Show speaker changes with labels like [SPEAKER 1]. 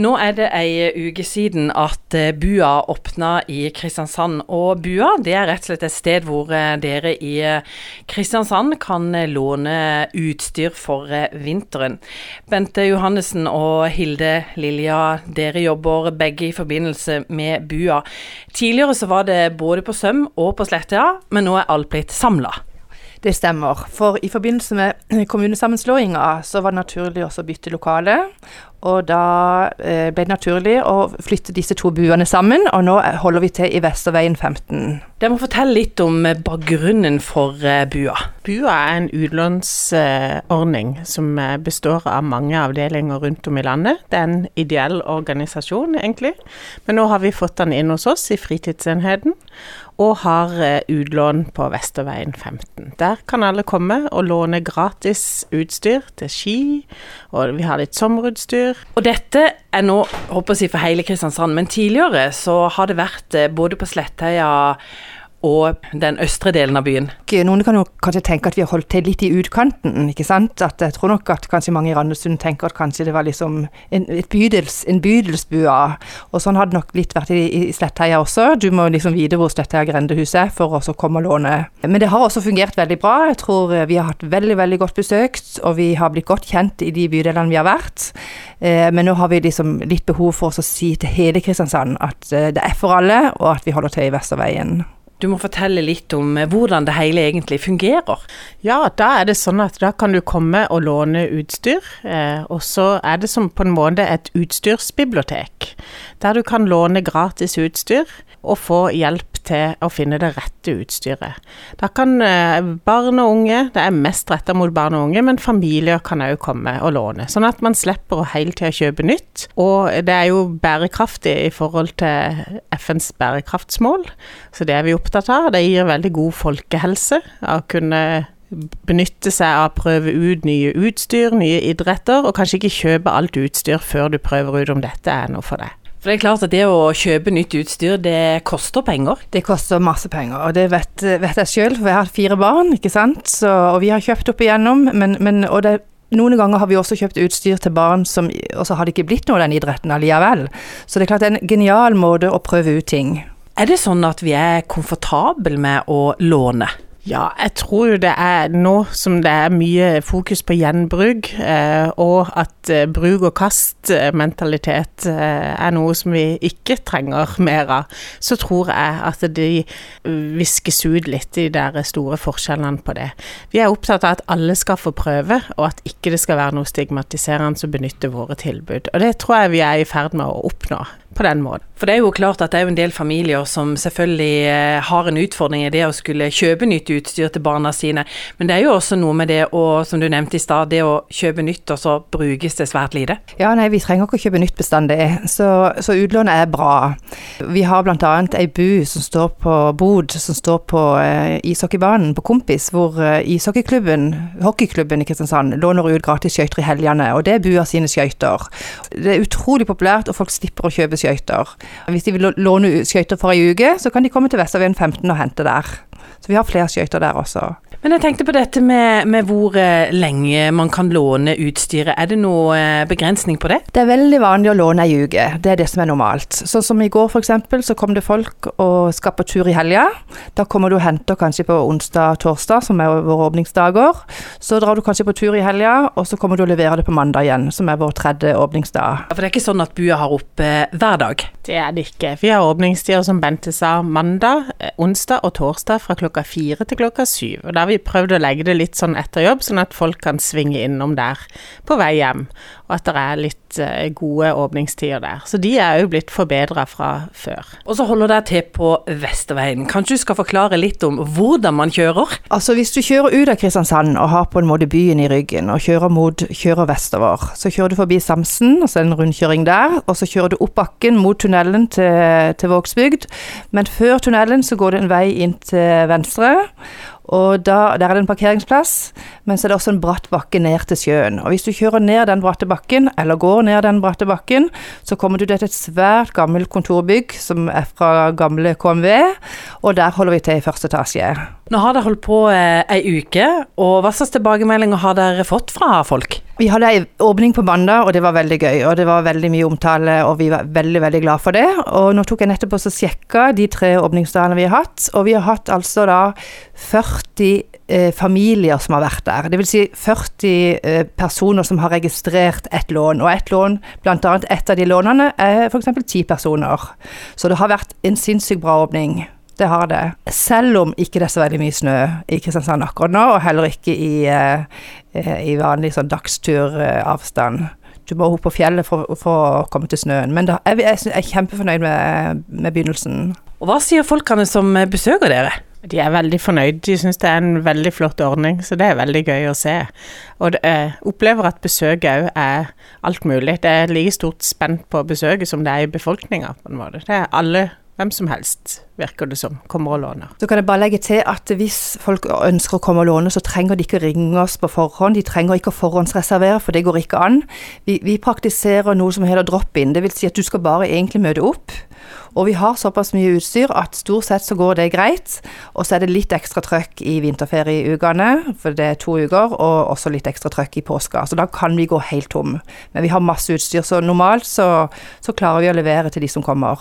[SPEAKER 1] Nå er det ei uke siden at eh, Bua åpna i Kristiansand. Og Bua det er rett og slett et sted hvor eh, dere i eh, Kristiansand kan låne utstyr for vinteren. Bente Johannessen og Hilde Lilja, dere jobber begge i forbindelse med Bua. Tidligere så var det både på Søm og på Slettøya, men nå er alt blitt samla.
[SPEAKER 2] Det stemmer. For i forbindelse med kommunesammenslåinga så var det naturlig også å bytte lokale. Og da eh, ble det naturlig å flytte disse to buene sammen, og nå holder vi til i Vesterveien 15.
[SPEAKER 1] Dere må fortelle litt om eh, bakgrunnen for eh, bua.
[SPEAKER 3] Bua er en utlånsordning som består av mange avdelinger rundt om i landet. Det er en ideell organisasjon, egentlig. Men nå har vi fått den inn hos oss i fritidsenheten og har utlån på Vesterveien 15. Der kan alle komme og låne gratis utstyr til ski, og vi har litt sommerutstyr
[SPEAKER 1] kultur. Og dette er nå, håper jeg for hele Kristiansand, men tidligere så har det vært eh, både på Slettøya og den østre delen av byen.
[SPEAKER 2] Noen kan jo kanskje tenke at vi har holdt til litt i utkanten, ikke sant. At jeg tror nok at kanskje mange i Randesund tenker at kanskje det var liksom en, bydels, en bydelsbua. Og sånn har det nok litt vært i, i Slettheia også. Du må liksom vite hvor Slettheia grendehus er for å komme og låne. Men det har også fungert veldig bra. Jeg tror vi har hatt veldig, veldig godt besøkt, og vi har blitt godt kjent i de bydelene vi har vært. Eh, men nå har vi liksom litt behov for å si til hele Kristiansand at eh, det er for alle, og at vi holder til i Vesterveien.
[SPEAKER 1] Du må fortelle litt om eh, hvordan det hele egentlig fungerer.
[SPEAKER 3] Ja, da er det sånn at da kan du komme og låne utstyr. Eh, og så er det som på en måte et utstyrsbibliotek, der du kan låne gratis utstyr og få hjelp til å finne det rette utstyret. Da kan eh, barn og unge, det er mest retta mot barn og unge, men familier kan òg komme og låne. Sånn at man slipper å hele tida kjøpe nytt. Og det er jo bærekraftig i forhold til FNs bærekraftsmål, så det er vi opptatt av. Det gir veldig god folkehelse å kunne benytte seg av å prøve ut nye utstyr, nye idretter, og kanskje ikke kjøpe alt utstyr før du prøver ut om dette er noe for deg.
[SPEAKER 1] For det er klart at det å kjøpe nytt utstyr, det koster penger?
[SPEAKER 2] Det koster masse penger, og det vet, vet jeg sjøl, for jeg har fire barn, ikke sant. Så, og vi har kjøpt opp igjennom, men, men og det noen ganger har vi også kjøpt utstyr til barn som Og så har det ikke blitt noe av den idretten allikevel. Så det er klart det er en genial måte å prøve ut ting.
[SPEAKER 1] Er det sånn at vi er komfortable med å låne?
[SPEAKER 3] Ja, jeg tror jo det er nå som det er mye fokus på gjenbruk, eh, og at eh, bruk og kast-mentalitet eh, er noe som vi ikke trenger mer av, så tror jeg at de viskes ut litt, de der store forskjellene på det. Vi er opptatt av at alle skal få prøve, og at ikke det skal være noe stigmatiserende å benytte våre tilbud. Og det tror jeg vi er i ferd med å oppnå på den måten.
[SPEAKER 1] For det er jo klart at det er jo en del familier som selvfølgelig eh, har en utfordring i det å skulle kjøpe nytt utstyr til barna sine, men det er jo også noe med det å, som du nevnte i stad, det å kjøpe nytt, og så brukes det svært lite.
[SPEAKER 2] Ja, nei, vi trenger ikke å kjøpe nytt bestandig, så, så utlånet er bra. Vi har bl.a. ei bu som står på bod, som står på eh, ishockeybanen på Kompis, hvor eh, ishockeyklubben, hockeyklubben i Kristiansand, låner ut gratis skøyter i helgene, og det er bua sine skøyter. Det er utrolig populært, og folk slipper å kjøpe skøyter. Hvis de vil låne skøyter for ei uke, så kan de komme til Vesterveien 15 og hente der. Så vi har flere skøyter der også.
[SPEAKER 1] Men jeg tenkte på dette med, med, hvor eh, lenge man kan låne utstyret. Er det noe eh, begrensning på det?
[SPEAKER 2] Det er veldig vanlig å låne ei uke. Det er det som er normalt. Sånn som i går f.eks. så kom det folk og skal på tur i helga. Da kommer du og henter kanskje på onsdag-torsdag, som er våre åpningsdager. Så drar du kanskje på tur i helga, og så kommer du og leverer det på mandag igjen, som er vår tredje åpningsdag.
[SPEAKER 1] For det er ikke sånn at bua har oppe hver dag?
[SPEAKER 3] Det er det ikke. Vi har åpningstider som Bente sa, mandag, eh, onsdag og torsdag fra klokka fire til klokka syv. Og da vi prøvd å legge det litt sånn etter jobb, sånn at folk kan svinge innom der på vei hjem. Og at det er litt uh, gode åpningstider der. Så de er jo blitt forbedra fra før.
[SPEAKER 1] Og så holder dere til på Vesterveien. Kanskje du skal forklare litt om hvordan man kjører?
[SPEAKER 2] Altså hvis du kjører ut av Kristiansand og har på en måte byen i ryggen, og kjører mot kjører vestover, så kjører du forbi Samsen, og så er det en rundkjøring der. Og så kjører du opp bakken mot tunnelen til, til Vågsbygd. Men før tunnelen så går det en vei inn til venstre. Og da, Der er det en parkeringsplass, men så er det også en bratt bakke ned til sjøen. Og Hvis du kjører ned den bratte bakken, eller går ned den bratte bakken, så kommer du til et svært gammelt kontorbygg som er fra gamle KMV, og der holder vi til i første etasje.
[SPEAKER 1] Nå har dere holdt på eh, ei uke, og hva slags tilbakemeldinger har dere fått fra folk?
[SPEAKER 2] Vi hadde ei åpning på mandag, og det var veldig gøy. Og det var veldig mye omtale, og vi var veldig veldig glad for det. Og nå tok jeg nettopp og sjekka de tre åpningsdagene vi har hatt, og vi har hatt altså da 40 eh, familier som har vært der. Vil si 40 eh, personer som har registrert ett lån. Og ett lån, annet ett av de lånene, er f.eks. ti personer. Så det har vært en sinnssykt bra åpning. Det har det. Selv om ikke det er så veldig mye snø i Kristiansand akkurat nå, og heller ikke i, eh, i vanlig sånn dagsturavstand. Du må opp på fjellet for, for, å komme til snøen. Men da, jeg, jeg er kjempefornøyd med, med begynnelsen.
[SPEAKER 1] Og Hva sier folkene som besøker dere?
[SPEAKER 3] De er veldig fornøyd. De syns det er en veldig flott ordning, så det er veldig gøy å se. Og jeg opplever at besøket òg er alt mulig. Det er like stort spent på besøket som det er i befolkninga, på en måte. Det er alle hvem som helst, virker det som, kommer og låner.
[SPEAKER 2] Så kan jeg bare legge til at hvis folk ønsker å komme og låne, så trenger de ikke ringe oss på forhånd. De trenger ikke å forhåndsreservere, for det går ikke an. Vi, vi praktiserer noe som heter drop-in. Vil si at du skal bare egentlig møte opp. Og vi har såpass mye utstyr at stort sett så går det greit. Og så er det litt ekstra trøkk i vinterferieukene, for det er to uker, og også litt ekstra trøkk i påska. Så da kan vi gå helt tom. Men vi har masse utstyr, så normalt så, så klarer vi å levere til de som kommer.